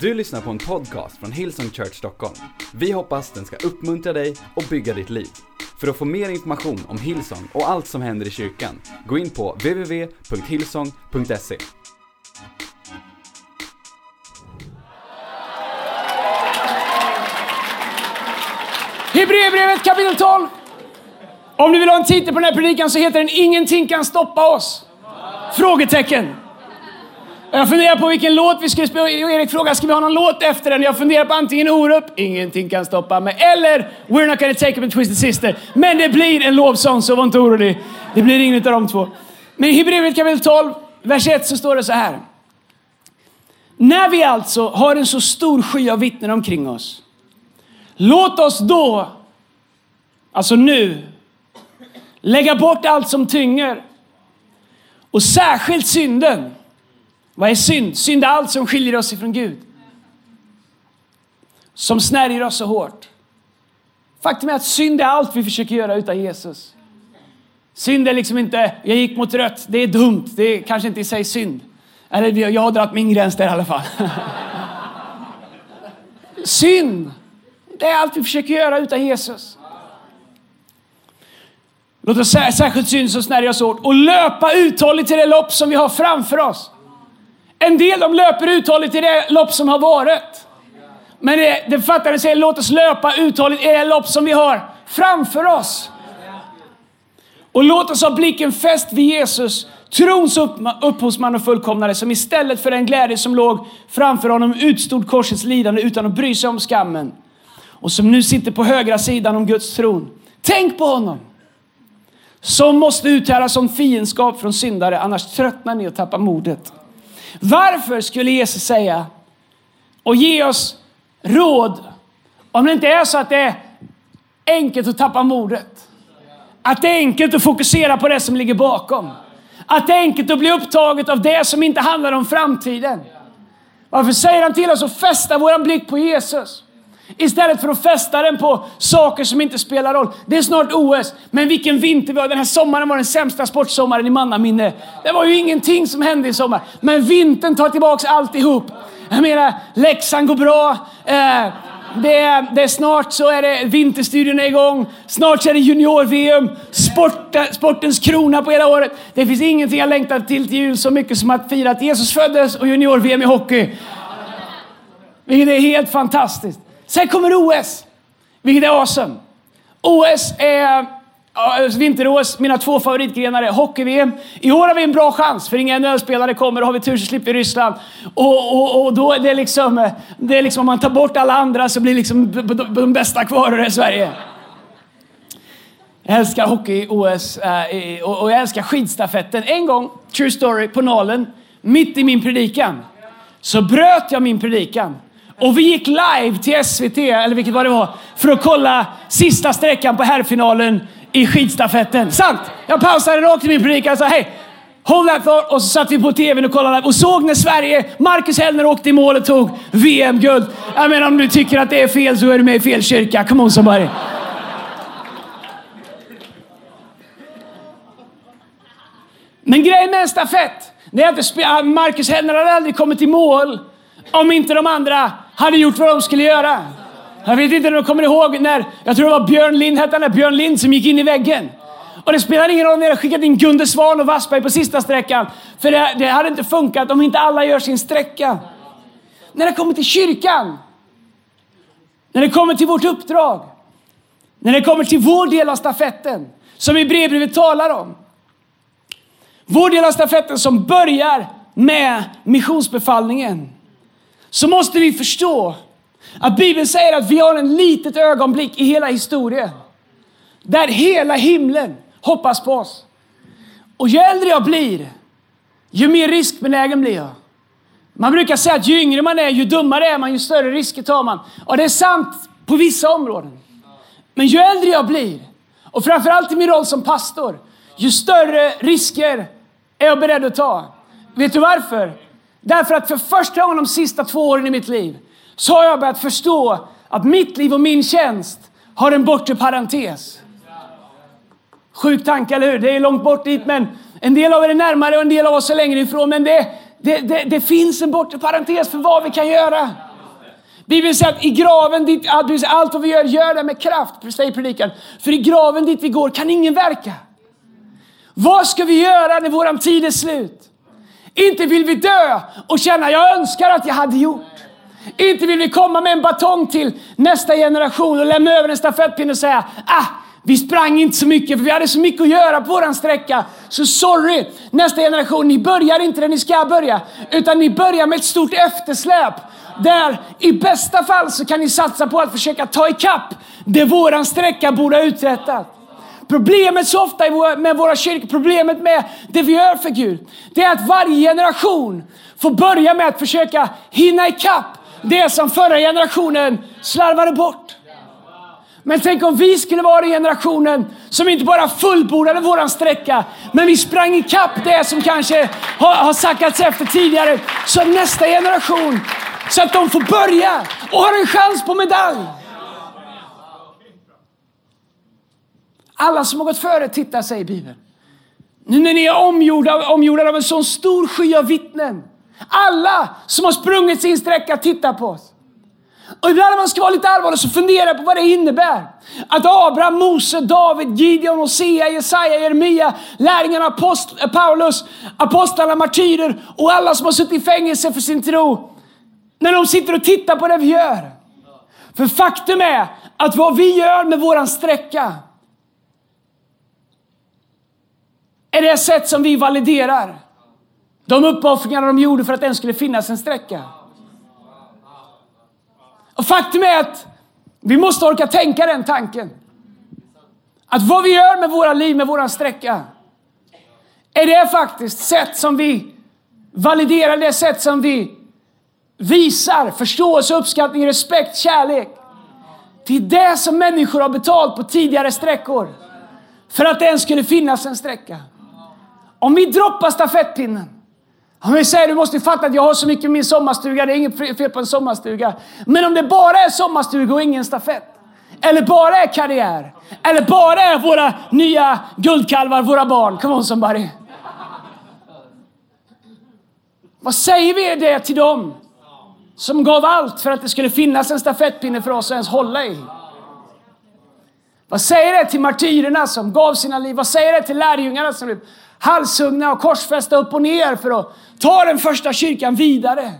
Du lyssnar på en podcast från Hillsong Church Stockholm. Vi hoppas den ska uppmuntra dig och bygga ditt liv. För att få mer information om Hillsong och allt som händer i kyrkan, gå in på www.hillsong.se. Hebreerbrevet kapitel 12. Om du vill ha en titel på den här predikan så heter den Ingenting kan stoppa oss. Frågetecken. Jag funderar på vilken låt vi ska spela. Erik frågar ska vi ha någon låt efter den? Jag funderar på antingen Orup, Ingenting kan stoppa mig, eller We're not gonna take up a twisted sister. Men det blir en lovsång, så var inte orolig. Det blir ingen av de två. Men i Hebreerbrevet kapitel 12, vers 1 så står det så här. När vi alltså har en så stor sky av vittnen omkring oss, låt oss då, alltså nu, lägga bort allt som tynger och särskilt synden. Vad är synd? Synd är allt som skiljer oss ifrån Gud. Som snärjer oss så hårt. Faktum är att synd är allt vi försöker göra utan Jesus. Synd är liksom inte, jag gick mot rött, det är dumt, det är kanske inte i sig synd. Eller jag har dragit min gräns där i alla fall. synd, det är allt vi försöker göra utan Jesus. Låt oss säga särskilt synd som snärjer oss hårt och löpa uthålligt till det lopp som vi har framför oss. En del de löper uthålligt i det lopp som har varit. Men det, det fattade säger låt oss löpa uthålligt i det lopp som vi har framför oss. Och låt oss ha blicken fäst vid Jesus, trons upphovsman och fullkomnare, som istället för den glädje som låg framför honom utstod korsets lidande utan att bry sig om skammen. Och som nu sitter på högra sidan om Guds tron. Tänk på honom! Som måste uthärda som fiendskap från syndare, annars tröttnar ni och tappar modet. Varför skulle Jesus säga och ge oss råd om det inte är så att det är enkelt att tappa modet? Att det är enkelt att fokusera på det som ligger bakom. Att det är enkelt att bli upptaget av det som inte handlar om framtiden. Varför säger han till oss att fästa vår blick på Jesus? Istället för att fästa den på saker som inte spelar roll. Det är snart OS, men vilken vinter vi har. Den här sommaren var den sämsta sportsommaren i mannaminne. Det var ju ingenting som hände i sommar. Men vintern tar tillbaks alltihop. Jag menar, Leksand går bra. Eh, det är, det är snart så är det vinterstudierna igång. Snart så är det junior-VM. Sport, sportens krona på hela året. Det finns ingenting jag längtar till till jul så mycket som att fira att Jesus föddes och junior-VM i hockey. Vilket är helt fantastiskt. Sen kommer OS, vilket är awesome. OS är alltså vinter-OS, mina två favoritgrenar är hockey-VM. I år har vi en bra chans, för inga NHL-spelare kommer. Har vi tur så slipper vi Ryssland. Och, och, och då är det liksom, det är liksom, om man tar bort alla andra så blir liksom de bästa kvar och det är Sverige. Jag älskar hockey-OS eh, och jag älskar skidstafetten. En gång, true story, på Nalen, mitt i min predikan, så bröt jag min predikan och vi gick live till SVT, eller vilket var det var, för att kolla sista sträckan på herrfinalen i skidstafetten. Sant! Jag pausade rakt i min predikan och sa hej, hold that thought. Och så satt vi på tvn och kollade och såg när Sverige, Marcus Hellner åkte i mål och tog VM-guld. Jag menar om du tycker att det är fel så är du med i fel kyrka. Come on somebody. Men grejen med en stafett, det är att Marcus Hellner hade aldrig kommit i mål om inte de andra hade gjort vad de skulle göra. Jag vet inte om du kommer ihåg när, jag tror det var Björn Lind, hette han Björn Lind som gick in i väggen. Och det spelar ingen roll när jag skickat in Gunde Svan och Wassberg på sista sträckan. För det, det hade inte funkat om inte alla gör sin sträcka. När det kommer till kyrkan, när det kommer till vårt uppdrag, när det kommer till vår del av stafetten, som i brevbrevet talar om. Vår del av stafetten som börjar med missionsbefallningen så måste vi förstå att Bibeln säger att vi har en litet ögonblick i hela historien. Där hela himlen hoppas på oss. Och ju äldre jag blir, ju mer riskbenägen blir jag. Man brukar säga att ju yngre man är, ju dummare är man, ju större risker tar man. Och det är sant på vissa områden. Men ju äldre jag blir, och framförallt i min roll som pastor, ju större risker är jag beredd att ta. Vet du varför? Därför att för första gången de sista två åren i mitt liv så har jag börjat förstå att mitt liv och min tjänst har en bortre parentes. Sjuk tanke, eller hur? Det är långt bort dit, men en del av er är närmare och en del av oss är längre ifrån. Men det, det, det, det finns en bortre parentes för vad vi kan göra. Bibeln säger att i graven dit, allt vad vi gör, gör det med kraft, säger predikan. För i graven dit vi går kan ingen verka. Vad ska vi göra när våran tid är slut? Inte vill vi dö och känna, jag önskar att jag hade gjort. Inte vill vi komma med en batong till nästa generation och lämna över en stafettpinne och säga, ah, vi sprang inte så mycket för vi hade så mycket att göra på våran sträcka. Så sorry, nästa generation, ni börjar inte där ni ska börja. Utan ni börjar med ett stort eftersläp. Där i bästa fall så kan ni satsa på att försöka ta ikapp det våran sträcka borde ha uträttat. Problemet så ofta med våra kyrkor, problemet med det vi gör för Gud, det är att varje generation får börja med att försöka hinna ikapp det som förra generationen slarvade bort. Men tänk om vi skulle vara generationen som inte bara fullbordade våran sträcka, men vi sprang ikapp det som kanske har, har sackats efter tidigare. Så nästa generation, så att de får börja och har en chans på medalj. Alla som har gått före tittar, säger Bibeln. Nu när ni är omgjorda, omgjorda av en sån stor sky av vittnen. Alla som har sprungit sin sträcka tittar på oss. Och ibland när man ska vara lite allvarlig så fundera på vad det innebär. Att Abraham, Mose, David, Gideon, Hosea, Jesaja, Jeremia, lärjungarna, apost Paulus, apostlarna, martyrer och alla som har suttit i fängelse för sin tro. När de sitter och tittar på det vi gör. För faktum är att vad vi gör med våran sträcka är det sätt som vi validerar de uppoffringar de gjorde för att den skulle finnas en sträcka. Och faktum är att vi måste orka tänka den tanken. Att vad vi gör med våra liv, med våran sträcka, är det faktiskt sätt som vi validerar, det sätt som vi visar förståelse, uppskattning, respekt, kärlek. Det är det som människor har betalt på tidigare sträckor. För att det ens skulle finnas en sträcka. Om vi droppar stafettpinnen om vi säger du måste fatta att jag har så mycket i min sommarstuga, det är inget fel på en sommarstuga. Men om det bara är sommarstuga och ingen stafett. Eller bara är karriär. Eller bara är våra nya guldkalvar, våra barn. Come on somebody. Vad säger vi det till dem som gav allt för att det skulle finnas en stafettpinne för oss att ens hålla i? Vad säger det till martyrerna som gav sina liv? Vad säger det till lärjungarna som blev halshuggna och korsfästa upp och ner för att ta den första kyrkan vidare.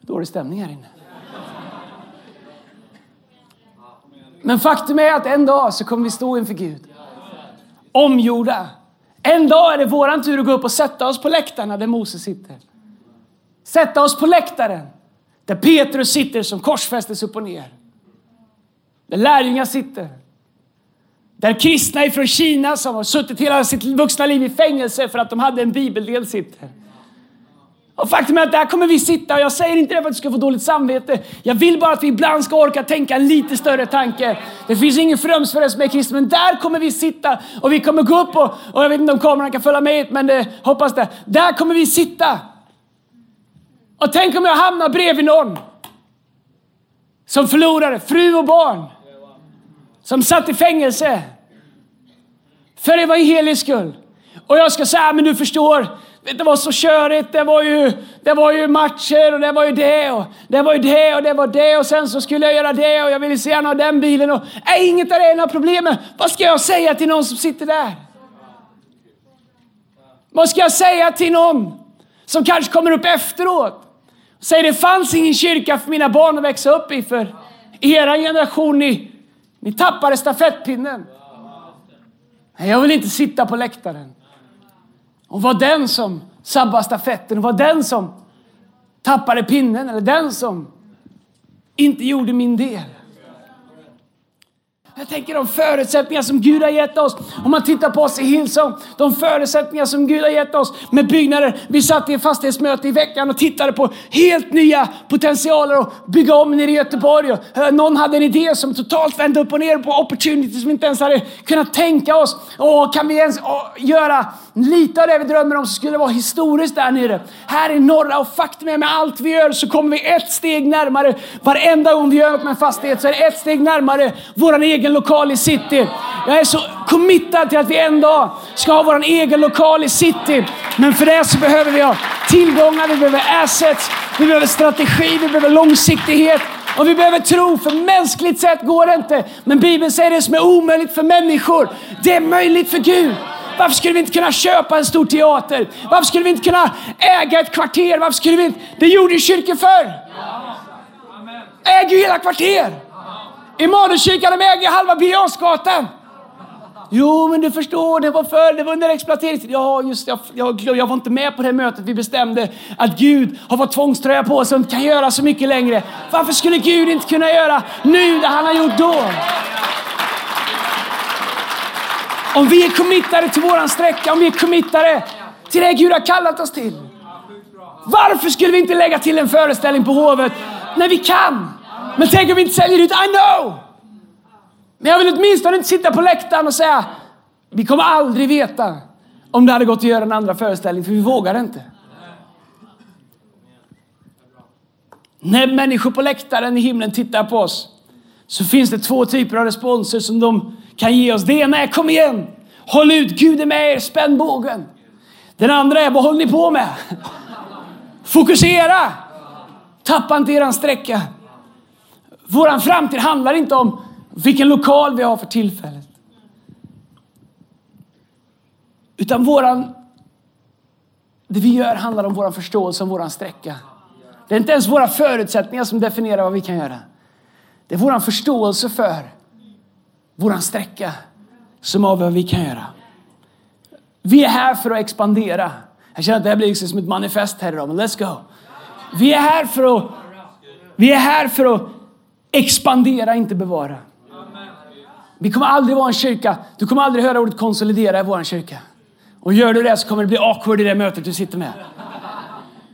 Dålig stämning här inne. Men faktum är att en dag så kommer vi stå inför Gud. Omgjorda. En dag är det våran tur att gå upp och sätta oss på läktarna där Moses sitter. Sätta oss på läktaren där Petrus sitter som korsfästes upp och ner. Där lärjungar sitter. Där kristna ifrån Kina som har suttit hela sitt vuxna liv i fängelse för att de hade en bibeldel sitter. Och faktum är att där kommer vi sitta och jag säger inte det för att du ska få dåligt samvete. Jag vill bara att vi ibland ska orka tänka en lite större tanke. Det finns ingen fröms för som är kristen, men där kommer vi sitta och vi kommer gå upp och, och jag vet inte om kameran kan följa med men det, hoppas det. Där kommer vi sitta. Och tänk om jag hamnar bredvid någon som förlorade fru och barn. Som satt i fängelse. För evangeliets skull. Och jag ska säga, men du förstår, det var så körigt. Det var, ju, det var ju matcher och det var ju det och det var ju det och det var det och sen så skulle jag göra det och jag ville se gärna ha den bilen och är inget av det är några problem. Vad ska jag säga till någon som sitter där? Vad ska jag säga till någon som kanske kommer upp efteråt? Säger det fanns ingen kyrka för mina barn att växa upp i för era generation, ni, ni tappade stafettpinnen. Jag vill inte sitta på läktaren och vara den som sabbar stafetten och vara den som tappade pinnen eller den som inte gjorde min del. Jag tänker de förutsättningar som Gud har gett oss. Om man tittar på oss i Hillsong. De förutsättningar som Gud har gett oss med byggnader. Vi satt i ett fastighetsmöte i veckan och tittade på helt nya potentialer att bygga om nere i Göteborg. Och eh, någon hade en idé som totalt vände upp och ner på opportunities som vi inte ens hade kunnat tänka oss. Och kan vi ens göra lite av det vi drömmer om så skulle det vara historiskt där nere. Här i norra och faktum är med allt vi gör så kommer vi ett steg närmare. Varenda gång vi gör något med en fastighet så är det ett steg närmare våran egen egen lokal i city. Jag är så committad till att vi en dag ska ha vår egen lokal i city. Men för det så behöver vi ha tillgångar, vi behöver assets, vi behöver strategi, vi behöver långsiktighet. Och vi behöver tro, för mänskligt sett går det inte. Men Bibeln säger det som är omöjligt för människor, det är möjligt för Gud. Varför skulle vi inte kunna köpa en stor teater? Varför skulle vi inte kunna äga ett kvarter? Varför skulle vi inte? Det gjorde ju kyrkor förr. Äger ju hela kvarter. Immanuelskyrkan de äger halva Birger Jo, men du förstår, det var för, det var under exploateringstid. Ja, just jag, jag, jag var inte med på det mötet. Vi bestämde att Gud har fått tvångströja på sig och inte kan göra så mycket längre. Varför skulle Gud inte kunna göra nu det han har gjort då? Om vi är committade till våran sträcka, om vi är committade till det Gud har kallat oss till. Varför skulle vi inte lägga till en föreställning på Hovet när vi kan? Men tänk om vi inte säljer ut, I know! Men jag vill åtminstone inte sitta på läktaren och säga, vi kommer aldrig veta om det hade gått att göra en andra föreställning, för vi vågar inte. När människor på läktaren i himlen tittar på oss så finns det två typer av responser som de kan ge oss. Det ena är kom igen, håll ut, Gud är med er, spänn bågen. Den andra är vad håller ni på med? Fokusera! Tappa inte eran sträcka. Vår framtid handlar inte om vilken lokal vi har för tillfället. Utan våran, det vi gör handlar om vår förståelse om vår sträcka. Det är inte ens våra förutsättningar som definierar vad vi kan göra. Det är vår förståelse för vår sträcka som avgör vad vi kan göra. Vi är här för att expandera. Jag känner att det här blir liksom som ett manifest här idag, men let's go. Vi är här för att, vi är här för att expandera, inte bevara. Vi kommer aldrig vara en kyrka, du kommer aldrig höra ordet konsolidera i vår kyrka. Och gör du det så kommer det bli awkward i det mötet du sitter med.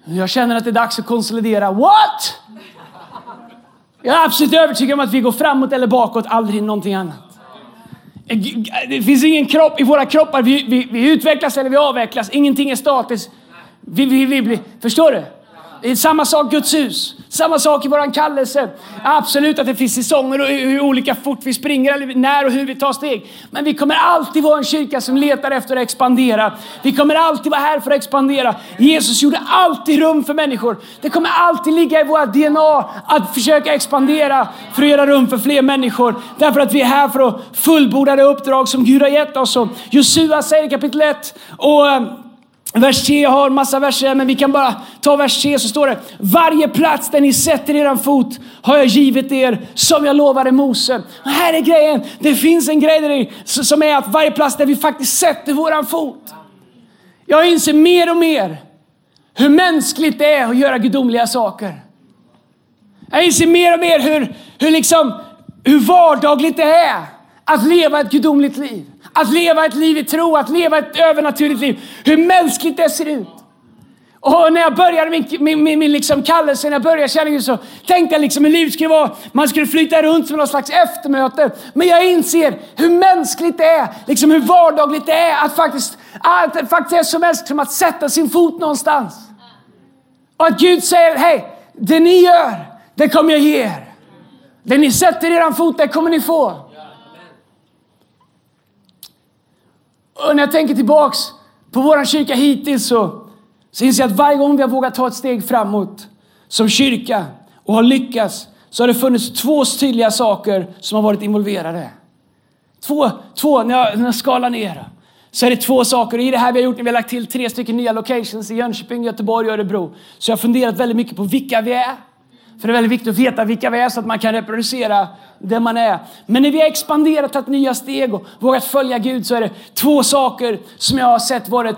Jag känner att det är dags att konsolidera. What? Jag är absolut övertygad om att vi går framåt eller bakåt, aldrig någonting annat. Det finns ingen kropp i våra kroppar. Vi, vi, vi utvecklas eller vi avvecklas. Ingenting är statiskt. Vi, vi, vi, förstår du? Det är samma sak Guds hus. Samma sak i våran kallelse. Absolut att det finns säsonger och hur olika fort vi springer, eller när och hur vi tar steg. Men vi kommer alltid vara en kyrka som letar efter att expandera. Vi kommer alltid vara här för att expandera. Jesus gjorde alltid rum för människor. Det kommer alltid ligga i våra DNA att försöka expandera för att göra rum för fler människor. Därför att vi är här för att fullborda det uppdrag som Gud har gett oss. Josua säger i kapitel 1 och eh, Vers 3 jag har massa verser, men vi kan bara ta vers 3 så står det. Varje plats där ni sätter eran fot har jag givit er som jag lovade Mose. Och här är grejen. Det finns en grej där som är att varje plats där vi faktiskt sätter våran fot. Jag inser mer och mer hur mänskligt det är att göra gudomliga saker. Jag inser mer och mer hur, hur, liksom, hur vardagligt det är att leva ett gudomligt liv. Att leva ett liv i tro, att leva ett övernaturligt liv. Hur mänskligt det ser ut. Och när jag började min, min, min, min liksom kallelse, när jag började känningen så tänkte jag liksom hur livet skulle vara. Man skulle flyta runt som någon slags eftermöte. Men jag inser hur mänskligt det är, liksom hur vardagligt det är att faktiskt, att det faktiskt är så mänskligt som att sätta sin fot någonstans. Och att Gud säger, hej, det ni gör, det kommer jag ge er. Det ni sätter er fot, det kommer ni få. Och när jag tänker tillbaks på vår kyrka hittills så, så inser jag att varje gång vi har vågat ta ett steg framåt som kyrka och har lyckats så har det funnits två tydliga saker som har varit involverade. Två, två när, jag, när jag skalar ner så är det två saker. Och I det här vi har gjort, vi har lagt till tre stycken nya locations i Jönköping, Göteborg och Örebro. Så jag har funderat väldigt mycket på vilka vi är. För det är väldigt viktigt att veta vilka vi är så att man kan reproducera det man är. Men när vi har expanderat, tagit nya steg och vågat följa Gud så är det två saker som jag har sett varit,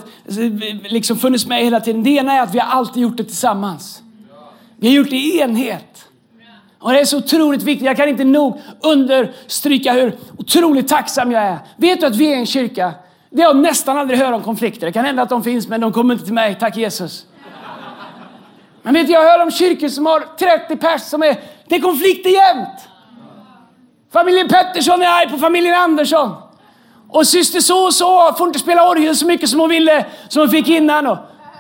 liksom funnits med hela tiden. Det ena är att vi har alltid gjort det tillsammans. Vi har gjort det i enhet. Och det är så otroligt viktigt. Jag kan inte nog understryka hur otroligt tacksam jag är. Vet du att vi är en kyrka? Det har nästan aldrig hört om konflikter. Det kan hända att de finns, men de kommer inte till mig. Tack Jesus. Men vet du, jag hör om kyrkor som har 30 pers som är, det är konflikter jämt. Familjen Pettersson är arg på familjen Andersson. Och syster så och så får inte spela orgel så mycket som hon ville, som hon fick innan. Och,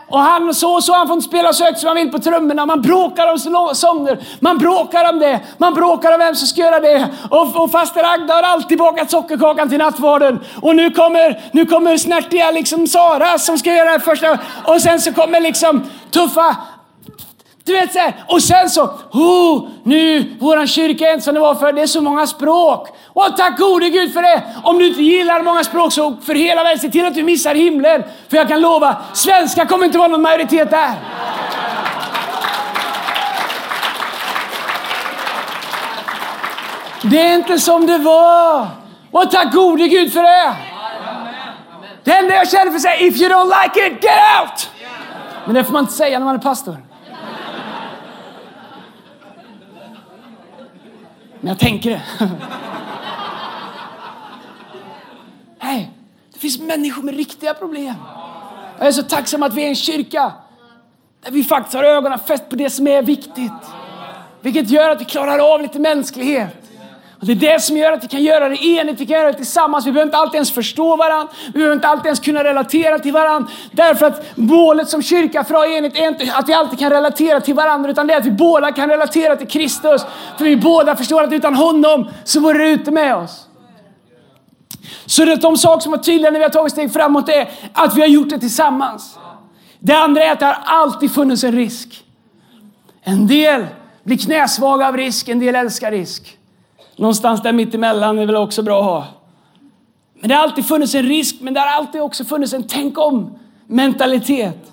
Och han så och så, han får inte spela så högt som han vill på trummorna. Man bråkar om så- sånger, man bråkar om det, man bråkar om vem som ska göra det. Och, och faster Agda har alltid bakat sockerkakan till nattvarden. Och nu kommer, nu kommer snärtiga liksom Sara som ska göra det första. Och sen så kommer liksom tuffa du vet såhär, och sen så, oh, nu, våran kyrka är inte som det var förr. det är så många språk. Och tack gode Gud för det! Om du inte gillar många språk så för hela världen, se till att du missar himlen. För jag kan lova, svenska kommer inte vara någon majoritet där. Det är inte som det var. Och tack gode Gud för det! Det enda jag känner för att säga, if you don't like it, get out! Men det får man inte säga när man är pastor. Men jag tänker det. Nej, det finns människor med riktiga problem. Jag är så tacksam att vi är en kyrka där vi faktiskt har ögonen fäst på det som är viktigt. Vilket gör att vi klarar av lite mänsklighet. Och det är det som gör att vi kan göra det enigt, vi kan göra det tillsammans. Vi behöver inte alltid ens förstå varandra, vi behöver inte alltid ens kunna relatera till varandra. Därför att målet som kyrka för att ha enigt är inte att vi alltid kan relatera till varandra, utan det är att vi båda kan relatera till Kristus. För vi båda förstår att utan honom så vore det ute med oss. Så det är de saker som var tydliga när vi har tagit steg framåt är att vi har gjort det tillsammans. Det andra är att det har alltid funnits en risk. En del blir knäsvaga av risk, en del älskar risk. Någonstans där mittemellan är väl också bra att ha. Men det har alltid funnits en risk, men det har alltid också funnits en tänk om mentalitet.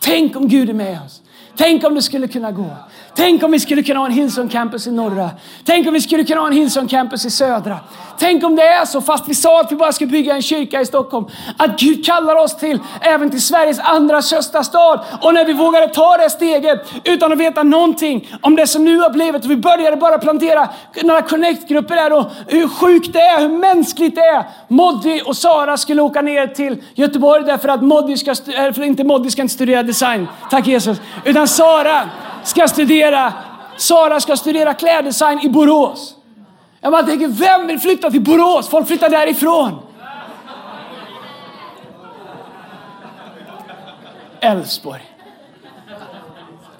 Tänk om Gud är med oss. Tänk om det skulle kunna gå. Tänk om vi skulle kunna ha en Hillsong Campus i norra. Tänk om vi skulle kunna ha en Hillsong Campus i södra. Tänk om det är så, fast vi sa att vi bara ska bygga en kyrka i Stockholm, att Gud kallar oss till, även till Sveriges andra största stad. Och när vi vågade ta det steget utan att veta någonting om det som nu har blivit och vi började bara plantera några connect-grupper där och hur sjukt det är, hur mänskligt det är. Moddy och Sara skulle åka ner till Göteborg därför att Moddy ska, eh, för inte Moddy ska inte studera design, tack Jesus, utan Sara ska studera, Sara ska studera kläddesign i Borås. Jag bara tänker, vem vill flytta till Borås? Folk flyttar därifrån. Älvsborg.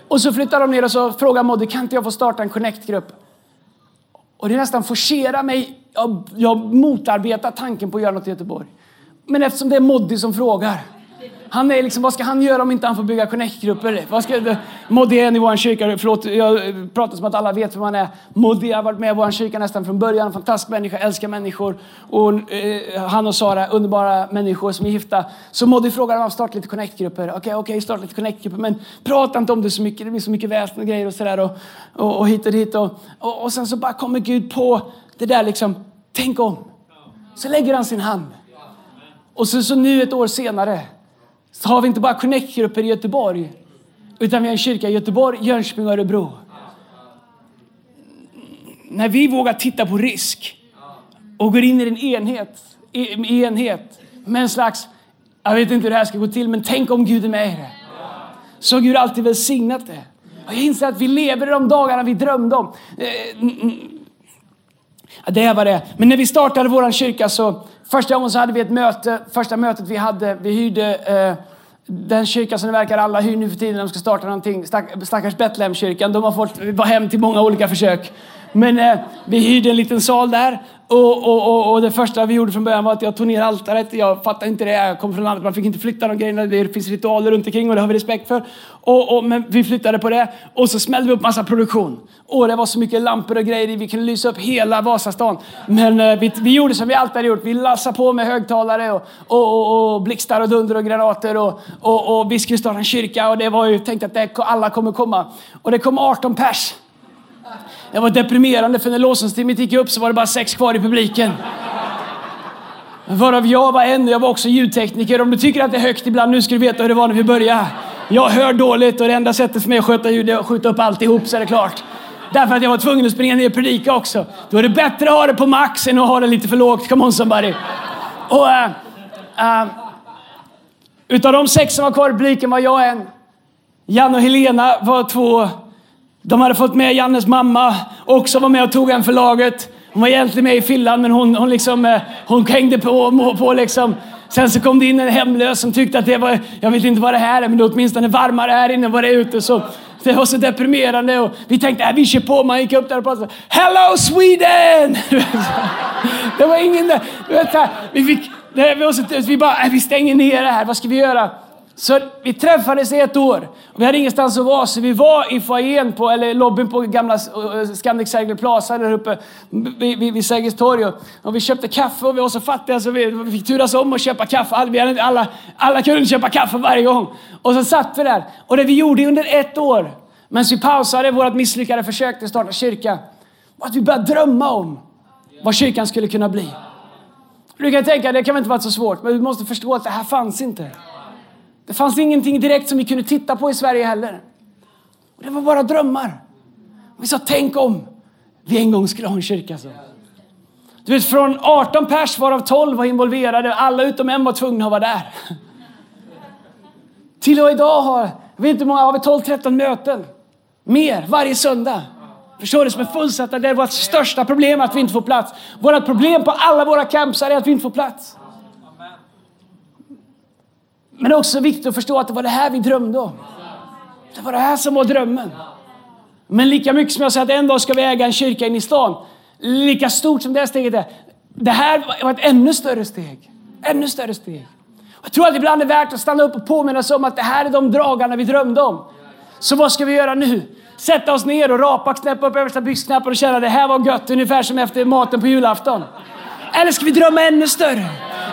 Och så flyttar de ner och så frågar Modde, kan inte jag få starta en connect-grupp? Och det nästan forcerar mig. Jag, jag motarbetar tanken på att göra något i Göteborg. Men eftersom det är Moddy som frågar. Han är liksom, vad ska han göra om inte han får bygga connect-grupper? Vad ska, Moddy i vår kyrka. Förlåt, jag pratar som att alla vet vem han är. Modé har varit med i vår kyrka nästan från början. Fantastisk människa, älskar människor. Och eh, han och Sara, underbara människor som är gifta. Så Modé frågar om han startar lite connect-grupper. Okej, okay, okej, okay, starta lite connect-grupper. Men prata inte om det så mycket. Det blir så mycket väsen och grejer och sådär. Och, och, och hit och dit. Och, och, och sen så bara kommer Gud på det där liksom. Tänk om. Så lägger han sin hand. Och så, så nu ett år senare så har vi inte bara connect-grupper i Göteborg utan vi har en kyrka i Göteborg, Jönköping och Örebro. När vi vågar titta på risk och går in i en enhet, i enhet med en slags, jag vet inte hur det här ska gå till, men tänk om Gud är med i det. Så har Gud alltid välsignat det. Och jag inser att vi lever i de dagarna vi drömde om. Eh, ja, det var det. Men när vi startade vår kyrka så första gången så hade vi ett möte. Första mötet vi hade, vi hyrde eh, den kyrka som det verkar alla hyr nu för tiden. De ska starta någonting. Stack, stackars Betlehemkyrkan, De har fått vara hem till många olika försök. Men eh, vi hyrde en liten sal där. Och, och, och, och, det första vi gjorde från början var att jag tog ner altaret. Jag fattar inte det. Jag kom från landet. Man fick inte flytta de grejerna. Det finns ritualer runt omkring och det har vi respekt för. Och, och, men vi flyttade på det. Och så smällde vi upp massa produktion. Och det var så mycket lampor och grejer. Vi kunde lysa upp hela Vasastan. Men eh, vi, vi gjorde som vi alltid hade gjort. Vi lassade på med högtalare och, och, och, och blixtar och dunder och granater. Och, och, och vi skulle starta en kyrka. Och det var ju tänkt att det, alla kommer komma. Och det kom 18 pers. Det var deprimerande för när låtsastimmet gick upp så var det bara sex kvar i publiken. Varav jag var en och jag var också ljudtekniker. Om du tycker att det är högt ibland, nu ska du veta hur det var när vi började. Jag hör dåligt och det enda sättet för mig att sköta ljud är att skjuta upp alltihop så är det klart. Därför att jag var tvungen att springa ner och predika också. Då är det bättre att ha det på max än att ha det lite för lågt. Come on somebody. Och, uh, uh, utav de sex som var kvar i publiken var jag en. Jan och Helena var två de hade fått med Jannes mamma, också var med och tog en för laget. Hon var egentligen med i Finland, men hon, hon, liksom, eh, hon hängde på, på liksom. Sen så kom det in en hemlös som tyckte att det var, jag vet inte vad det här är, men det är åtminstone varmare här inne än vad det är ute. Så det var så deprimerande och vi tänkte äh, vi kör på. Man gick upp där och pratade. Hello Sweden! Det var ingen där. Vet, vi, fick, det, vi, var så, vi bara, äh, vi stänger ner det här. Vad ska vi göra? Så vi träffades i ett år. Vi hade ingenstans att vara, så vi var i foajén på, eller lobbyn på gamla eh, Scandic Sergel Plaza där uppe vid, vid, vid Sergels torg. Och vi köpte kaffe och vi var så fattiga så vi, vi fick turas om att köpa kaffe. Alla, alla, alla kunde köpa kaffe varje gång. Och så satt vi där. Och det vi gjorde under ett år, medan vi pausade vårt misslyckade försök till att starta kyrka, var att vi började drömma om vad kyrkan skulle kunna bli. Du kan tänka, det kan väl inte vara så svårt, men du måste förstå att det här fanns inte. Det fanns ingenting direkt som vi kunde titta på i Sverige heller. Och det var bara drömmar. Vi sa, tänk om vi en gång skulle ha en kyrka. Så. Du vet, från 18 pers varav 12 var involverade, alla utom en var tvungna att vara där. Till och idag har, jag vet inte hur många, har vi 12-13 möten. Mer varje söndag. Förstår du? Som är fullsatta. Det är vårt största problem att vi inte får plats. Vårt problem på alla våra camps är att vi inte får plats. Men det är också viktigt att förstå att det var det här vi drömde om. Det var det här som var drömmen. Men lika mycket som jag säger att en dag ska vi äga en kyrka in i stan, lika stort som det här steget är, det här var ett ännu större steg. Ännu större steg. Jag tror att det ibland är värt att stanna upp och påminna sig om att det här är de dragarna vi drömde om. Så vad ska vi göra nu? Sätta oss ner och rapa, knäppa upp översta byxknappen och känna att det här var gött, ungefär som efter maten på julafton. Eller ska vi drömma ännu större?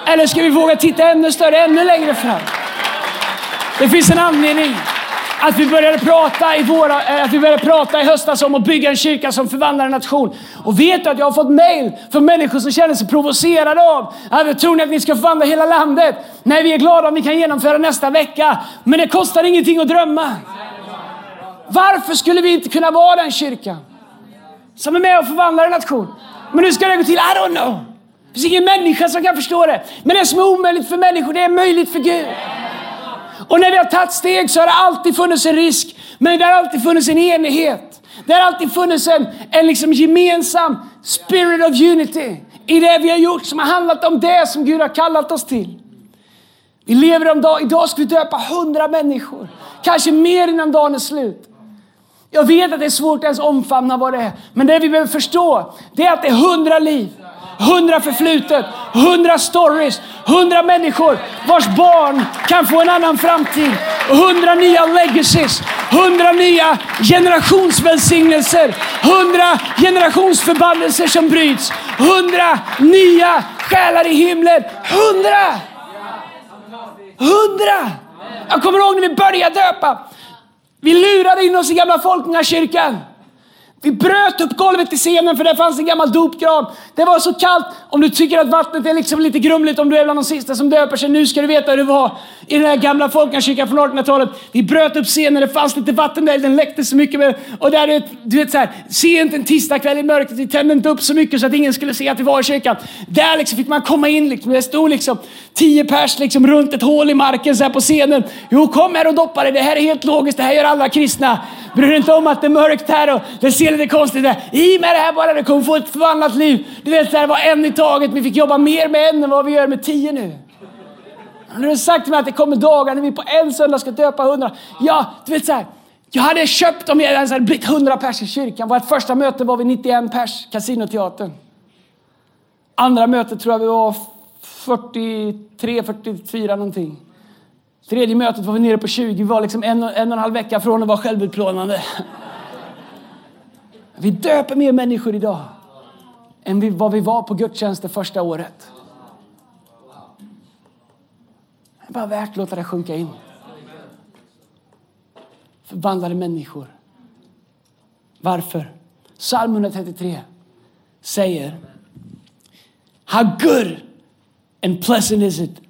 Eller ska vi våga titta ännu större, ännu längre fram? Det finns en anledning att vi började prata i, våra, eh, att vi började prata i höstas om att bygga en kyrka som förvandlar en nation. Och vet du att jag har fått mail från människor som känner sig provocerade av att tror ni att ni ska förvandla hela landet? Nej, vi är glada om vi kan genomföra nästa vecka. Men det kostar ingenting att drömma. Varför skulle vi inte kunna vara den kyrkan som är med och förvandlar en nation? Men hur ska det gå till? I don't know. Det finns ingen människa som kan förstå det. Men det som är omöjligt för människor, det är möjligt för Gud. Och när vi har tagit steg så har det alltid funnits en risk, men det har alltid funnits en enighet. Det har alltid funnits en, en liksom gemensam spirit of unity i det vi har gjort som har handlat om det som Gud har kallat oss till. Vi lever om dag, idag ska vi döpa hundra människor. Kanske mer innan dagen är slut. Jag vet att det är svårt att ens omfamna vad det är. Men det vi behöver förstå, det är att det är hundra liv hundra förflutet, hundra stories, hundra människor vars barn kan få en annan framtid. Hundra nya legacies, hundra nya generationsvälsignelser, hundra generationsförbannelser som bryts, hundra nya själar i himlen. Hundra! Hundra! Jag kommer ihåg när vi började döpa. Vi lurade in oss i gamla Folkungakyrkan. Vi bröt upp golvet i scenen för där fanns en gammal dopgrav. Det var så kallt. Om du tycker att vattnet är liksom lite grumligt om du är bland de sista som döper sig. Nu ska du veta hur det var i den här gamla folkakyrkan från 1800-talet. Vi bröt upp scenen, det fanns lite vatten där, den läckte så mycket. Med, och där, du vet så här, sent en tisdagkväll i mörkret, vi tände inte upp så mycket så att ingen skulle se att vi var i kyrkan. Där liksom fick man komma in, liksom. det stod liksom tio pers liksom runt ett hål i marken så här på scenen. Jo, kom här och doppa dig, det här är helt logiskt, det här gör alla kristna. Bryr dig inte om att det är mörkt här och det ser lite konstigt ut. I med det här bara, du kommer få ett förvandlat liv. Du vet, det var en i taget. Vi fick jobba mer med en än vad vi gör med tio nu. Nu har sagt till mig att det kommer dagar när vi på en söndag ska döpa hundra. Ja, du vet så här. Jag hade köpt om jag hade blivit hundra pers i kyrkan. Vårt första möte var vi 91 pers, Casinoteatern. Andra mötet tror jag vi var 43, 44 någonting. Tredje mötet var vi nere på 20. Vi var liksom en, en och en halv vecka från att vara självutplånande. Vi döper mer människor idag än vi, vad vi var på gudstjänsten första året. Det är bara värt att låta det sjunka in. Förvandlade människor. Varför? Psalm 133 säger How good and pleasant is it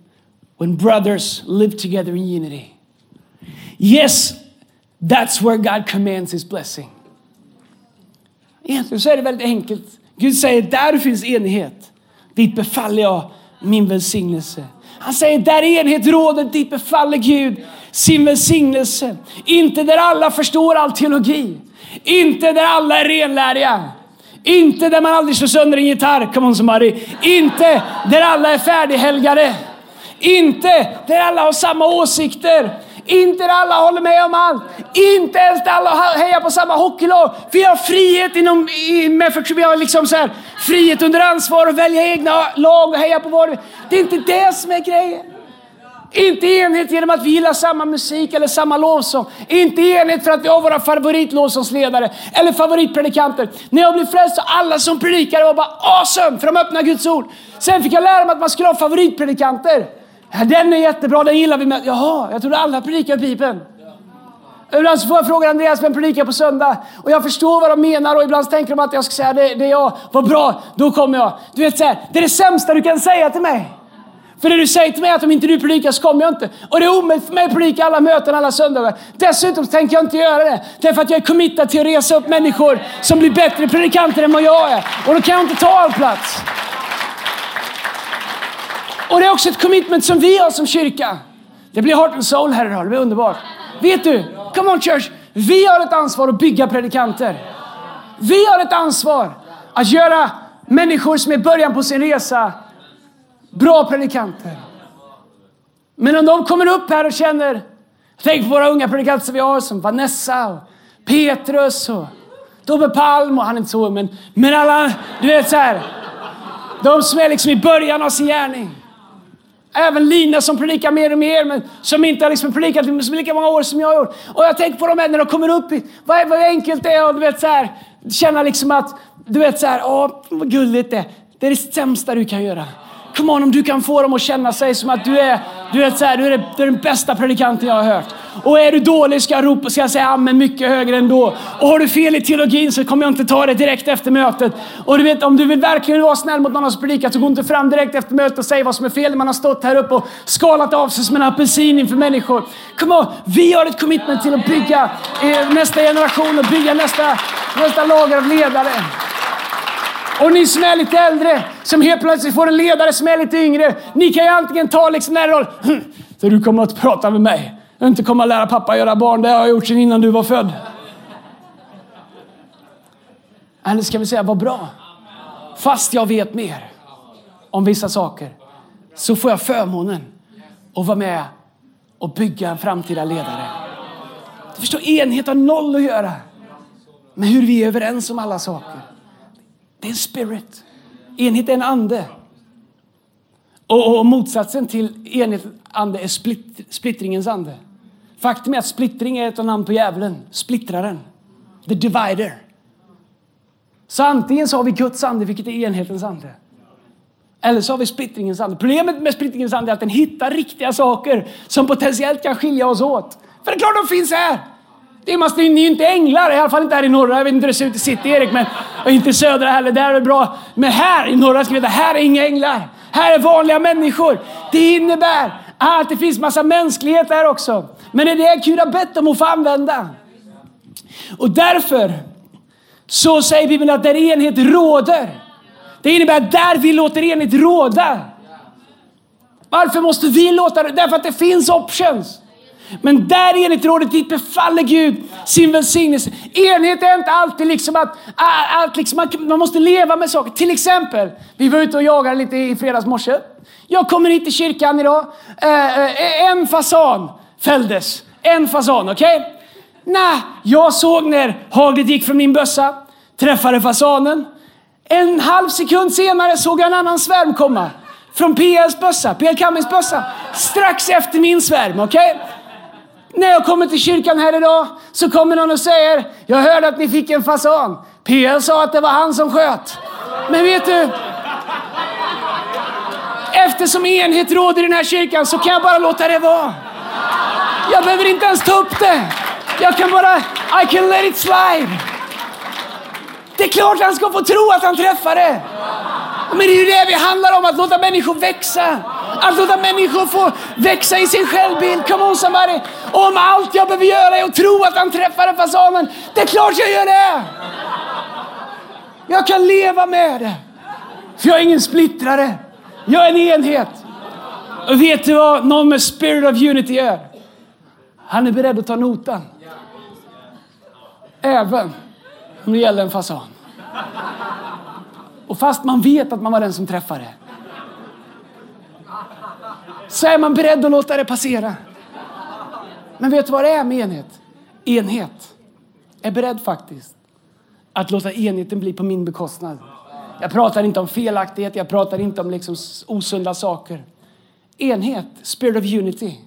when brothers live together in unity. Yes, that's where God commands his blessing. Egentligen så är det väldigt enkelt. Gud säger, där det finns enighet, dit befaller jag min välsignelse. Han säger, där enhet råder, dit befaller Gud sin välsignelse. Inte där alla förstår all teologi. Inte där alla är renläriga. Inte där man aldrig slår sönder en gitarr, come on somebody. Inte där alla är färdighelgade. Inte där alla har samma åsikter. Inte där alla håller med om allt. Inte ens där alla hejar på samma hockeylag. Vi har frihet inom, i, med, vi har liksom så här, frihet under ansvar att välja egna lag och heja på vad Det är inte det som är grejen. Inte enhet genom att vi gillar samma musik eller samma lovsång. Inte enhet för att vi har våra favoritlovsångsledare eller favoritpredikanter. När jag blev frälst så alla som predikade var bara awesome för de öppnade Guds ord. Sen fick jag lära mig att man skulle ha favoritpredikanter. Ja, den är jättebra, den gillar vi. Med. Jaha, jag trodde alla predikade Bibeln. Ibland så får jag fråga Andreas vem predikar på söndag och jag förstår vad de menar och ibland tänker de att jag ska säga det, det är jag. Vad bra, då kommer jag. Du vet så här, det är det sämsta du kan säga till mig. För det du säger till mig är att om inte du predikar så kommer jag inte. Och det är omöjligt för mig att predika alla möten alla söndagar. Dessutom tänker jag inte göra det. Därför att jag är committad till att resa upp människor som blir bättre predikanter än vad jag är. Och då kan jag inte ta all plats. Och det är också ett commitment som vi har som kyrka. Det blir heart and soul här idag, det blir underbart. Vet du, come on church, vi har ett ansvar att bygga predikanter. Vi har ett ansvar att göra människor som är i början på sin resa bra predikanter. Men om de kommer upp här och känner, tänk på våra unga predikanter som vi har som Vanessa och Petrus och Tobbe Palm och han är inte så ung men, men alla, du vet så här. De som är liksom i början av sin gärning. Även Lina som predikar mer och mer, men som inte har liksom predikat lika många år som jag har gjort. Och jag tänker på de här när de kommer upp hit, vad, vad enkelt det är och du vet så här, känna liksom att, du vet så här, åh vad gulligt det är. Det är det sämsta du kan göra. Come on, om du kan få dem att känna sig som att du är, du är, så här, du är, du är den bästa predikanten jag har hört. Och är du dålig ska jag ropa, ska jag säga amen mycket högre ändå. Och har du fel i teologin så kommer jag inte ta det direkt efter mötet. Och du vet, om du vill verkligen vara snäll mot någon som predikat så gå inte fram direkt efter mötet och säg vad som är fel. Man har stått här uppe och skalat av sig som en apelsin inför människor. Kom on, vi har ett commitment till att bygga eh, nästa generation och bygga nästa, nästa lager av ledare. Och ni som är lite äldre, som helt plötsligt får en ledare som är lite yngre. Ni kan ju antingen ta liksom den roll. Så hm, du kommer att prata med mig. Inte komma att lära pappa göra barn. Det har jag gjort sedan innan du var född. Eller ska vi säga, vad bra. Fast jag vet mer om vissa saker så får jag förmånen att vara med och bygga en framtida ledare. Du förstår, enhet har noll att göra med hur vi är överens om alla saker. Det är en spirit. Enhet är en ande. Och, och motsatsen till enhet ande är split, splittringens ande. Faktum är att splittring är ett namn på djävulen. Splittraren. The divider. Så antingen så har vi Guds ande, vilket är enhetens ande. Eller så har vi splittringens ande. Problemet med splittringens ande är att den hittar riktiga saker som potentiellt kan skilja oss åt. För det är klart de finns här! Det är, ni är ju inte änglar, i alla fall inte här i norra. Jag vet inte hur det ser ut i city, Erik, men, och inte i södra heller. Där är det bra. Men här i norra ska vi veta, här är inga änglar. Här är vanliga människor. Det innebär att det finns massa mänsklighet där också. Men det är det Gud har bett om att få använda. Och därför så säger Bibeln att där enhet råder. Det innebär att där vi låter enhet råda. Varför måste vi låta det? Därför att det finns options. Men där enligt rådet dit befaller Gud sin välsignelse. Enhet är inte alltid liksom att, att liksom man måste leva med saker. Till exempel, vi var ute och jagade lite i fredags morse. Jag kommer hit till kyrkan idag. Eh, eh, en fasan fälldes. En fasan, okej? Okay? Nej, jag såg när haglet gick från min bössa, träffade fasanen. En halv sekund senare såg jag en annan svärm komma. Från PLs bössa, PL Cummings bössa. Strax efter min svärm, okej? Okay? När jag kommer till kyrkan här idag så kommer någon och säger, jag hörde att ni fick en fasan. PL sa att det var han som sköt. Men vet du? Eftersom enhet råder i den här kyrkan så kan jag bara låta det vara. Jag behöver inte ens ta upp det. Jag kan bara, I can let it slide. Det är klart han ska få tro att han träffar det. Men det är ju det vi handlar om, att låta människor växa. Alltså, att låta människor få växa i sin självbild. Come on somebody. Om allt jag behöver göra är att tro att han träffade fasanen, det är klart jag gör det. Jag kan leva med det. För jag är ingen splittrare. Jag är en enhet. Och vet du vad någon med spirit of unity gör? Han är beredd att ta notan. Även om det gäller en fasan. Och fast man vet att man var den som träffade så är man beredd att låta det passera. Men vet du vad det är med enhet? Enhet är beredd faktiskt att låta enheten bli på min bekostnad. Jag pratar inte om felaktighet, jag pratar inte om liksom osunda saker. Enhet, spirit of unity,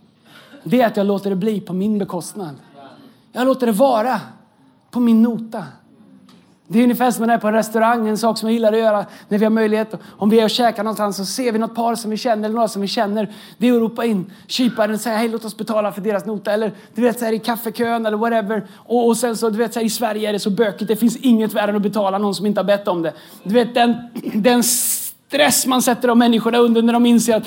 det är att jag låter det bli på min bekostnad. Jag låter det vara på min nota. Det är ungefär som när jag är på en restaurang, en sak som jag gillar att göra när vi har möjlighet. Om vi är och käkar någonstans så ser vi något par som vi känner eller några som vi känner. Det är att ropa in kyparen och säga hej låt oss betala för deras nota. Eller du vet så här i kaffekön eller whatever. Och, och sen så du vet så här, i Sverige är det så bökigt. Det finns inget värre än att betala någon som inte har bett om det. Du vet den, den stress man sätter de människorna under när de inser att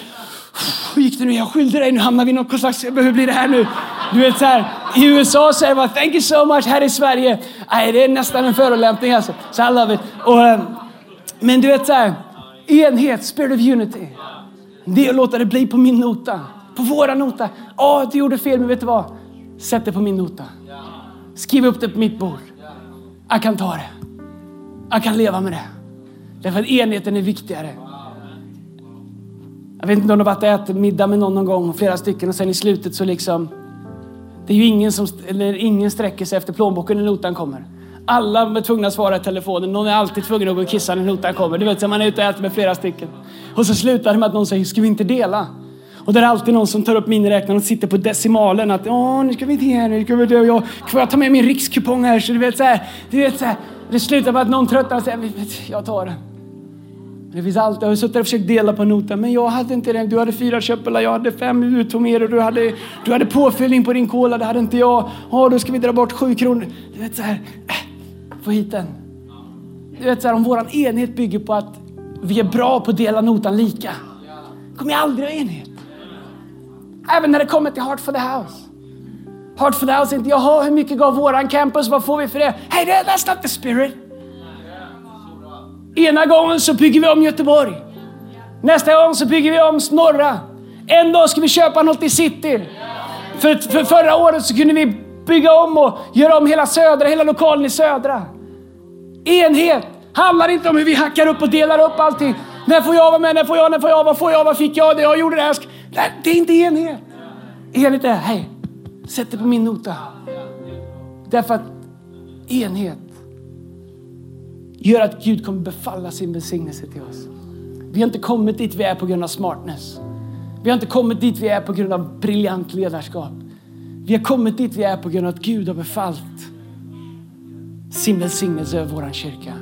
hur gick det nu? Jag skyllde dig. Nu hamnar vi i något slags... Hur blir det här nu? Du vet så här, i USA säger man thank you so much. Här i Sverige, nej det är nästan en förolämpning alltså. Så I love it. Och, eh, men du vet så här, enhet, spirit of unity. Det är att låta det bli på min nota. På våra nota. Åh, oh, du gjorde fel, men vet du vad? Sätt det på min nota. Skriv upp det på mitt bord. Jag kan ta det. Jag kan leva med det. Därför att enheten är viktigare. Jag vet inte om du har varit och ätit middag med någon någon gång, flera stycken och sen i slutet så liksom det är ju ingen som eller ingen sträcker sig efter plånboken när notan kommer. Alla är tvungna att svara i telefonen. Någon är alltid tvungen att gå och kissa när notan kommer. Du vet, så man är ute och äter med flera stycken. Och så slutar det med att någon säger, ska vi inte dela? Och det är alltid någon som tar upp miniräknaren och sitter på decimalen. Att, åh, nu ska vi det, nu ska vi det. Jag, får jag ta med min rikskupong här? Så du vet så här, du vet så här. Det slutar med att någon tröttnar och säger, jag tar den. Det finns allt. Jag har suttit och försökt dela på notan, men jag hade inte det. Du hade fyra köttbullar, jag hade fem. Du tog och du hade, du hade påfyllning på din cola, det hade inte jag. Ja, då ska vi dra bort sju kronor. Du vet så här, äh, få hit den. Du vet så här, om våran enhet bygger på att vi är bra på att dela notan lika, kommer jag aldrig ha enhet. Även när det kommer till Heart for the House. Heart for the House inte, jaha, hur mycket gav våran campus, vad får vi för det? Hey, that's not the spirit. Ena gången så bygger vi om Göteborg. Nästa gång så bygger vi om Norra. En dag ska vi köpa något i city. För, för förra året så kunde vi bygga om och göra om hela södra, hela lokalen i södra. Enhet handlar inte om hur vi hackar upp och delar upp allting. När får jag vara med? När får jag? När får jag? Vad får jag? Vad fick jag? Det jag gjorde det här. Det är inte enhet. Enhet är, hej, sätt det på min nota. Därför att enhet gör att Gud kommer befalla sin välsignelse till oss. Vi har inte kommit dit vi är på grund av smartness. Vi har inte kommit dit vi är på grund av briljant ledarskap. Vi har kommit dit vi är på grund av att Gud har befallt sin välsignelse över vår kyrka.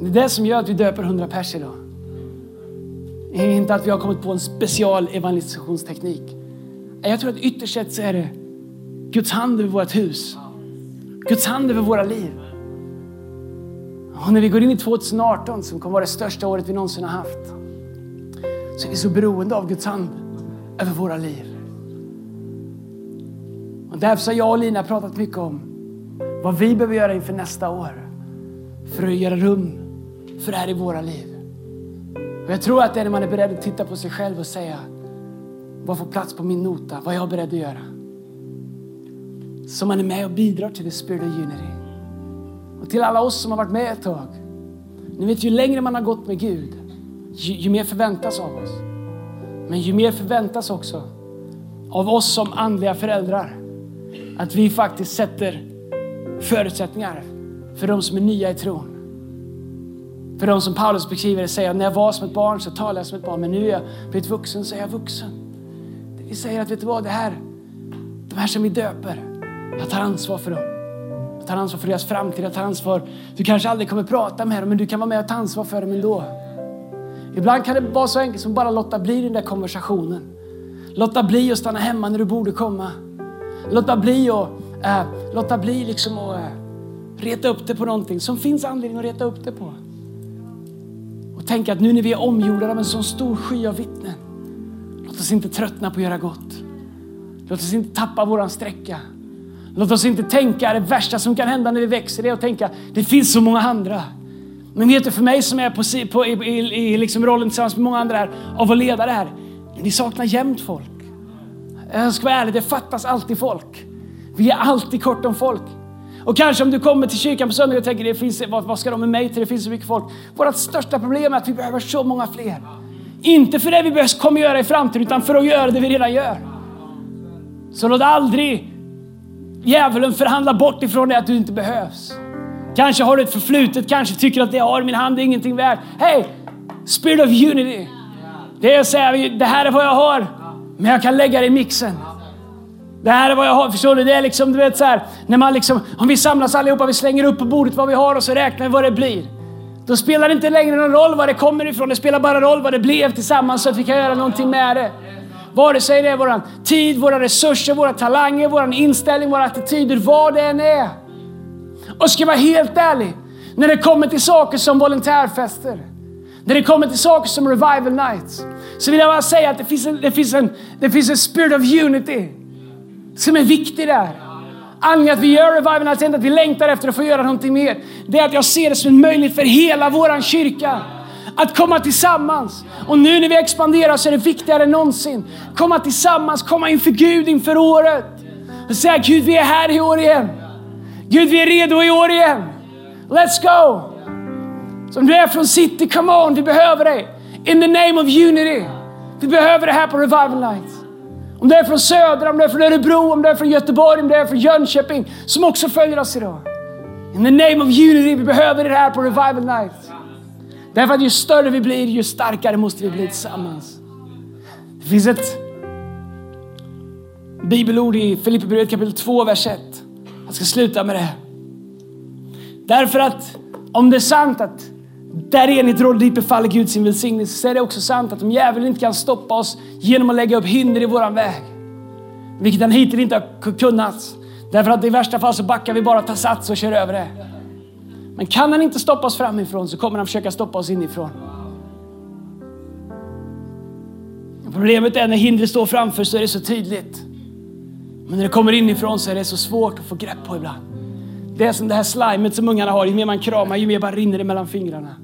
Det är det som gör att vi döper 100 pers idag. Det är inte att vi har kommit på en special evangelisationsteknik. Jag tror att ytterst sett så är det Guds hand över vårt hus. Guds hand över våra liv. Och när vi går in i 2018 som kommer vara det största året vi någonsin har haft så är vi så beroende av Guds hand över våra liv. Och därför har jag och Lina pratat mycket om vad vi behöver göra inför nästa år för att göra rum för det här i våra liv. Och jag tror att det är när man är beredd att titta på sig själv och säga vad får plats på min nota? Vad är jag beredd att göra? Så man är med och bidrar till the spirit of unity. Och till alla oss som har varit med ett tag. Ni vet, ju längre man har gått med Gud, ju, ju mer förväntas av oss. Men ju mer förväntas också av oss som andliga föräldrar. Att vi faktiskt sätter förutsättningar för de som är nya i tron. För de som Paulus beskriver det säger när jag var som ett barn så talade jag som ett barn, men nu är jag blivit vuxen så är jag vuxen. Vi säger att vet du vad, det här, de här som vi döper, jag tar ansvar för dem tar ansvar för deras framtid, jag tar ansvar. Du kanske aldrig kommer prata med dem, men du kan vara med och ta ansvar för dem ändå. Ibland kan det vara så enkelt som bara låta bli den där konversationen. Låta bli att stanna hemma när du borde komma. Låta bli att äh, låta bli liksom och, eh, äh, reta upp det på någonting som finns anledning att reta upp det på. Och tänka att nu när vi är omgjorda av en sån stor sky av vittnen, låt oss inte tröttna på att göra gott. Låt oss inte tappa våran sträcka. Låt oss inte tänka det värsta som kan hända när vi växer, är att tänka det finns så många andra. Men vet du, för mig som är på, på, i, i, i liksom rollen tillsammans med många andra här, av att leda det här, vi saknar jämt folk. Jag ska vara ärlig, det fattas alltid folk. Vi är alltid kort om folk. Och kanske om du kommer till kyrkan på söndag och tänker, det finns, vad, vad ska de med mig till? Det finns så mycket folk. Vårt största problem är att vi behöver så många fler. Inte för det vi kommer göra i framtiden, utan för att göra det vi redan gör. Så låt aldrig djävulen förhandlar bort ifrån dig att du inte behövs. Kanske har du ett förflutet, kanske tycker att det jag har i min hand är ingenting värt. Hej! Spirit of unity. Det är att säga, det här är vad jag har, men jag kan lägga det i mixen. Det här är vad jag har. Förstår du? Det är liksom, du vet så här, när man liksom, om vi samlas allihopa, vi slänger upp på bordet vad vi har och så räknar vi vad det blir. Då spelar det inte längre någon roll var det kommer ifrån. Det spelar bara roll vad det blev tillsammans så att vi kan göra någonting med det. Vare sig det är vår tid, våra resurser, våra talanger, vår inställning, våra attityder, vad det än är. Och ska jag vara helt ärlig, när det kommer till saker som volontärfester, när det kommer till saker som revival nights, så vill jag bara säga att det finns en, det finns en, det finns en spirit of unity som är viktig där. Anledningen att vi gör revival nights är inte att vi längtar efter att få göra någonting mer. Det är att jag ser det som en möjlighet för hela våran kyrka att komma tillsammans. Och nu när vi expanderar så är det viktigare än någonsin. Komma tillsammans, komma inför Gud inför året. Och säga Gud vi är här i år igen. Gud vi är redo i år igen. Let's go! Som du är från city, come on, vi behöver dig. In the name of unity. Vi behöver det här på Revival Night. Om du är från Södra, om du är från Örebro, om du är från Göteborg, om du är från Jönköping, som också följer oss idag. In the name of unity, vi behöver det här på Revival Night. Därför att ju större vi blir, ju starkare måste vi bli tillsammans. Det finns ett bibelord i Filipperbrevet kapitel 2, vers 1. Jag ska sluta med det. Därför att om det är sant att där enigt råder dit befaller Gud sin välsignelse så är det också sant att om djävulen inte kan stoppa oss genom att lägga upp hinder i våran väg, vilket han hittills inte har kunnat, därför att i värsta fall så backar vi bara, tar sats och kör över det. Men kan han inte stoppa oss framifrån så kommer han försöka stoppa oss inifrån. Problemet är när hindret står framför så är det så tydligt. Men när det kommer inifrån så är det så svårt att få grepp på ibland. Det är som det här slimet som ungarna har. Ju mer man kramar, ju mer bara rinner det mellan fingrarna.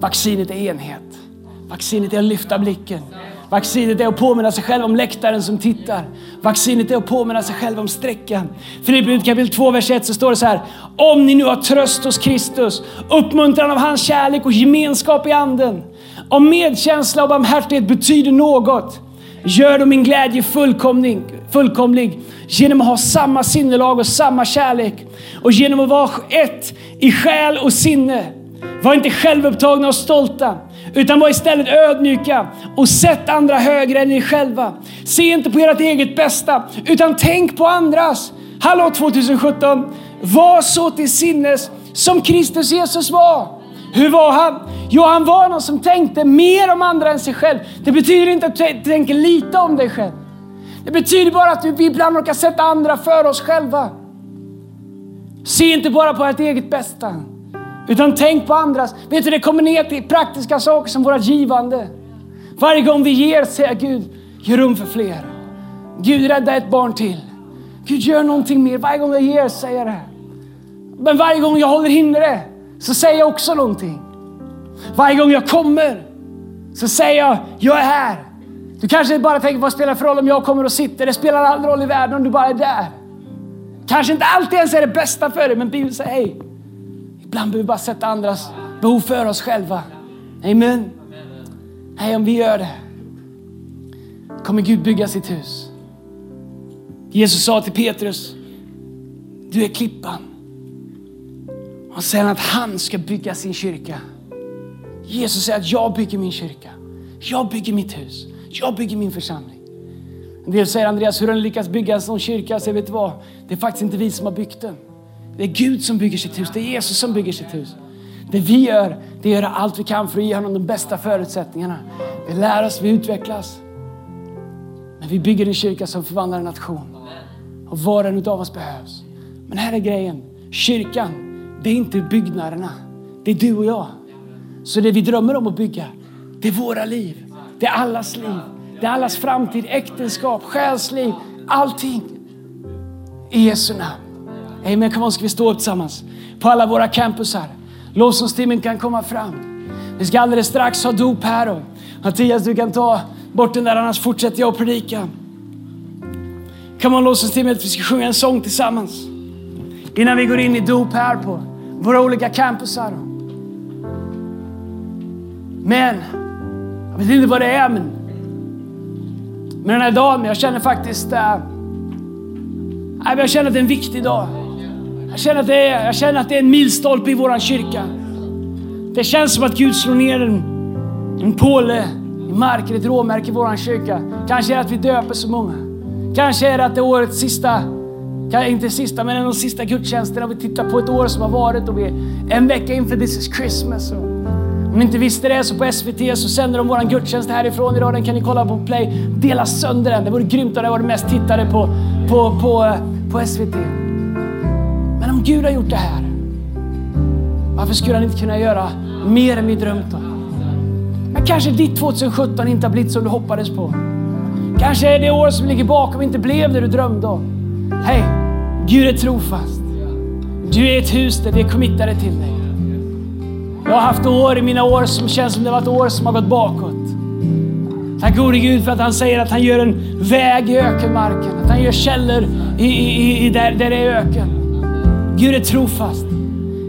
Vaccinet är enhet. Vaccinet är att lyfta blicken. Vaccinet är att påminna sig själv om läktaren som tittar. Vaccinet är att påminna sig själv om sträckan. Filipperbrevet kapitel 2, vers 1 så står det så här. Om ni nu har tröst hos Kristus, uppmuntran av hans kärlek och gemenskap i anden. Om medkänsla och barmhärtighet betyder något, gör då min glädje fullkomlig, fullkomlig genom att ha samma sinnelag och samma kärlek och genom att vara ett i själ och sinne. Var inte självupptagna och stolta, utan var istället ödmjuka och sätt andra högre än er själva. Se inte på ert eget bästa, utan tänk på andras. Hallå 2017! Var så till sinnes som Kristus Jesus var. Hur var han? Jo, han var någon som tänkte mer om andra än sig själv. Det betyder inte att du tänker lite om dig själv. Det betyder bara att vi ibland råkar sätta andra för oss själva. Se inte bara på ert eget bästa. Utan tänk på andras. Vet du, det kommer ner till praktiska saker som vårt givande. Varje gång vi ger säger Gud, ge rum för fler. Gud, rädda ett barn till. Gud, gör någonting mer. Varje gång jag ger säger jag det. Men varje gång jag håller inne det så säger jag också någonting. Varje gång jag kommer så säger jag, jag är här. Du kanske bara tänker, vad spelar för roll om jag kommer och sitter? Det spelar all roll i världen om du bara är där. Kanske inte alltid ens är det bästa för dig, men Bibeln säger, hej, Ibland behöver vi bara sätta andras behov för oss själva. Amen. Nej, om vi gör det kommer Gud bygga sitt hus. Jesus sa till Petrus, du är klippan. Och säger att han ska bygga sin kyrka. Jesus säger att jag bygger min kyrka. Jag bygger mitt hus. Jag bygger min församling. En del säger Andreas, hur har ni lyckats bygga en sån kyrka? Så jag vet vad, det är faktiskt inte vi som har byggt den. Det är Gud som bygger sitt hus. Det är Jesus som bygger sitt hus. Det vi gör, det är att göra allt vi kan för att ge honom de bästa förutsättningarna. Vi lär oss, vi utvecklas. Men vi bygger en kyrka som förvandlar en nation. Och var och en av oss behövs. Men här är grejen. Kyrkan, det är inte byggnaderna. Det är du och jag. Så det vi drömmer om att bygga, det är våra liv. Det är allas liv. Det är allas framtid, äktenskap, själsliv, allting. I Jesu namn. Amen, kom on, ska vi stå upp tillsammans på alla våra campusar. Lovsångstimmen kan komma fram. Vi ska alldeles strax ha dop här och Mattias du kan ta bort den där annars fortsätter jag att predika. Come on lovsångsteamet, vi ska sjunga en sång tillsammans. Innan vi går in i dop här på våra olika campusar. Men Jag vet inte vad det är, men med den här dagen, jag känner faktiskt... Äh, jag känner att det är en viktig dag. Jag känner att det är, jag känner att det är en milstolpe i våran kyrka. Det känns som att Gud slår ner en, en påle i marken, ett råmärke i våran kyrka. Kanske är det att vi döper så många. Kanske är det att det är årets sista, inte sista, men en av de sista gudstjänsterna. Vi tittar på ett år som har varit och vi är en vecka inför This is Christmas. Om ni inte visste det så på SVT så sänder de våran gudstjänst härifrån idag. Den kan ni kolla på Play. Dela sönder den. Det vore grymt om det var det mest tittade på, på, på, eh, på SVT. Om Gud har gjort det här, varför skulle han inte kunna göra mer än vi drömt om? Men kanske ditt 2017 inte har blivit som du hoppades på. Kanske är det år som ligger bakom inte blev det du drömde om. Hej, Gud är trofast. Du är ett hus där vi är committade till dig. Jag har haft år i mina år som känns som det var ett år som har gått bakåt. Tack gode Gud för att han säger att han gör en väg i ökenmarken. Att han gör källor i, i, i där, där det är öken. Gud är trofast.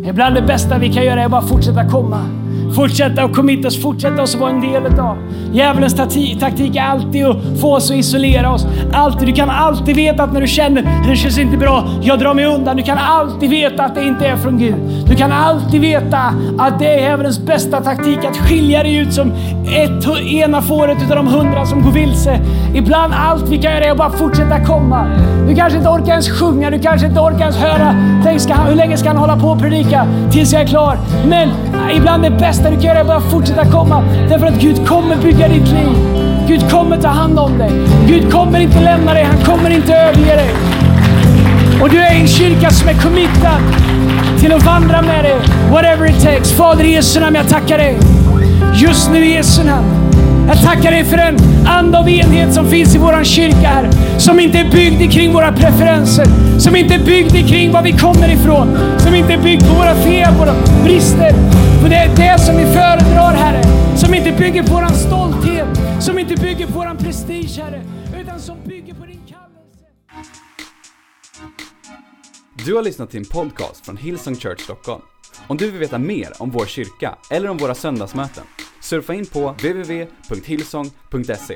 Ibland det bästa vi kan göra är bara fortsätta komma. Fortsätta att committa oss, fortsätta oss att vara en del utav. Djävulens taktik är alltid att få oss att isolera oss. Alltid, du kan alltid veta att när du känner att det känns inte bra, jag drar mig undan. Du kan alltid veta att det inte är från Gud. Du kan alltid veta att det är djävulens bästa taktik att skilja dig ut som ett, ena fåret utav de hundra som går vilse. Ibland allt vi kan göra är att bara fortsätta komma. Du kanske inte orkar ens sjunga, du kanske inte orkar ens höra. Tänk, ska han, hur länge ska han hålla på och predika? Tills jag är klar. Men ibland det bästa du kan göra är bara fortsätta komma. Därför att Gud kommer bygga ditt liv. Gud kommer ta hand om dig. Gud kommer inte lämna dig, han kommer inte överge dig. Och du är i en kyrka som är committad till att vandra med dig. Whatever it takes. Fader i Jesu namn, jag tackar dig. Just nu i Jesu namn. Jag tackar dig för den anda av enhet som finns i våran kyrka här. Som inte är byggd kring våra preferenser. Som inte är byggd kring var vi kommer ifrån. Som inte är byggd på våra fel, våra brister. För det är det som vi föredrar Herre. Som inte bygger på våran stolthet. Som inte bygger på våran prestige Herre. Utan som bygger på din kallelse. Du har lyssnat till en podcast från Hillsong Church Stockholm. Om du vill veta mer om vår kyrka eller om våra söndagsmöten, surfa in på www.hillsong.se.